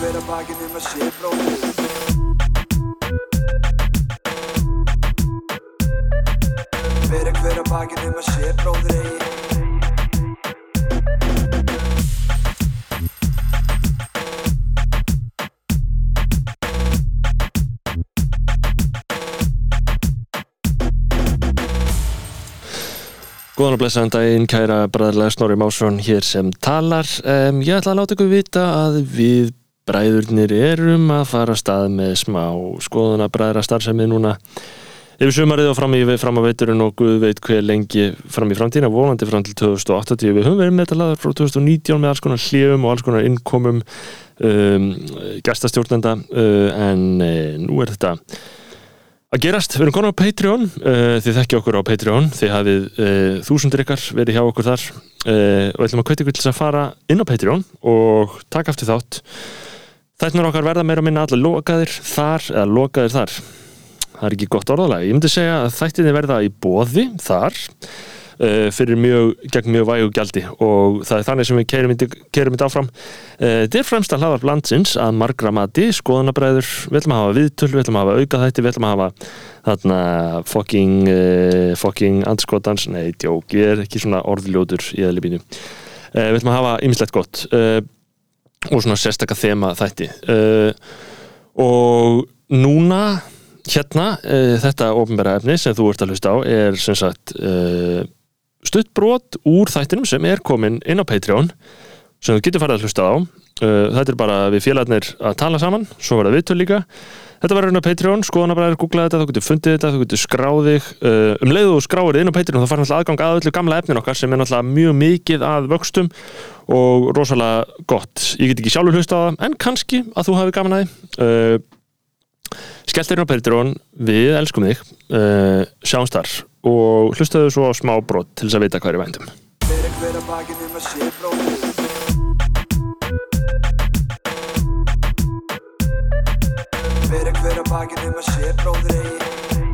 hver að bakinn um að sé bróðir Fyrir hver að bakinn um að sé bróðir eigi Góðan og blessaðan daginn, kæra bræðarlega Snorri Másson hér sem talar. Um, ég ætla að láta ykkur vita að við bræðurnir erum að fara að stað með smá skoðuna bræðra starfsemi núna. Yfir sumarið og fram, í, fram á veiturinn og Guð veit hver lengi fram í framtíðina, volandi fram til 2080. Við höfum verið með þetta laður frá 2019 með alls konar hljöfum og alls konar innkomum um, gæstastjórnenda uh, en uh, nú er þetta að gerast, við erum konar á Patreon uh, þið þekkja okkur á Patreon þið hafið uh, þúsundir ykkar verið hjá okkur þar uh, og ætlum að kveit ykkur til þess að fara inn á Patreon og taka aftur þátt þættinur okkar verða meira að minna allar lokaðir þar eða lokaðir þar. Það er ekki gott orðalega, ég myndi segja að þættinni verða í bóði þar uh, fyrir mjög, gegn mjög vægu gjaldi. Og það er þannig sem við keirum þetta áfram. Uh, þetta er fremst að hlaðar blandsins að margra mati, skoðanabræður. Við ætlum að hafa viðtöl, við ætlum að hafa auka þætti við ætlum að hafa þarna fucking, uh, fucking andskotans. Nei, djók, ég er ekki svona orðljótur í eðlipínu uh, við ætlum að hafa ymmislegt gott og svona sérstakka þema þætti. Uh, og núna hérna, uh, þetta ofnbæra efni sem þú ert að hlusta á er sem sagt uh, stuttbrot úr þættinum sem er komin inn á Patreon sem þú getur farið að hlusta á. Uh, þetta er bara við félagarnir að tala saman svo var það viðtöl líka. Þetta var inn á Patreon, skoðan að bara googla þetta þú getur fundið þetta, þú getur skráðið uh, um leiðu og skráðið inn á Patreon þá fara náttúrulega aðgang að öllu gamla efnin okkar sem er náttúrulega mjög mikið að vöxtum og rosalega gott. Ég get ekki sjálfur hlusta á það, en kannski að þú hafi gaman að því. Uh, skellt þér inn á Patreon, við elskum þig. Sjáumst þar og hlustaðu svo á smá brot til þess að vita hvað er í vændum að bakinn um að sé bróðir Fyrir hver að bakinn um að sé bróðir eigi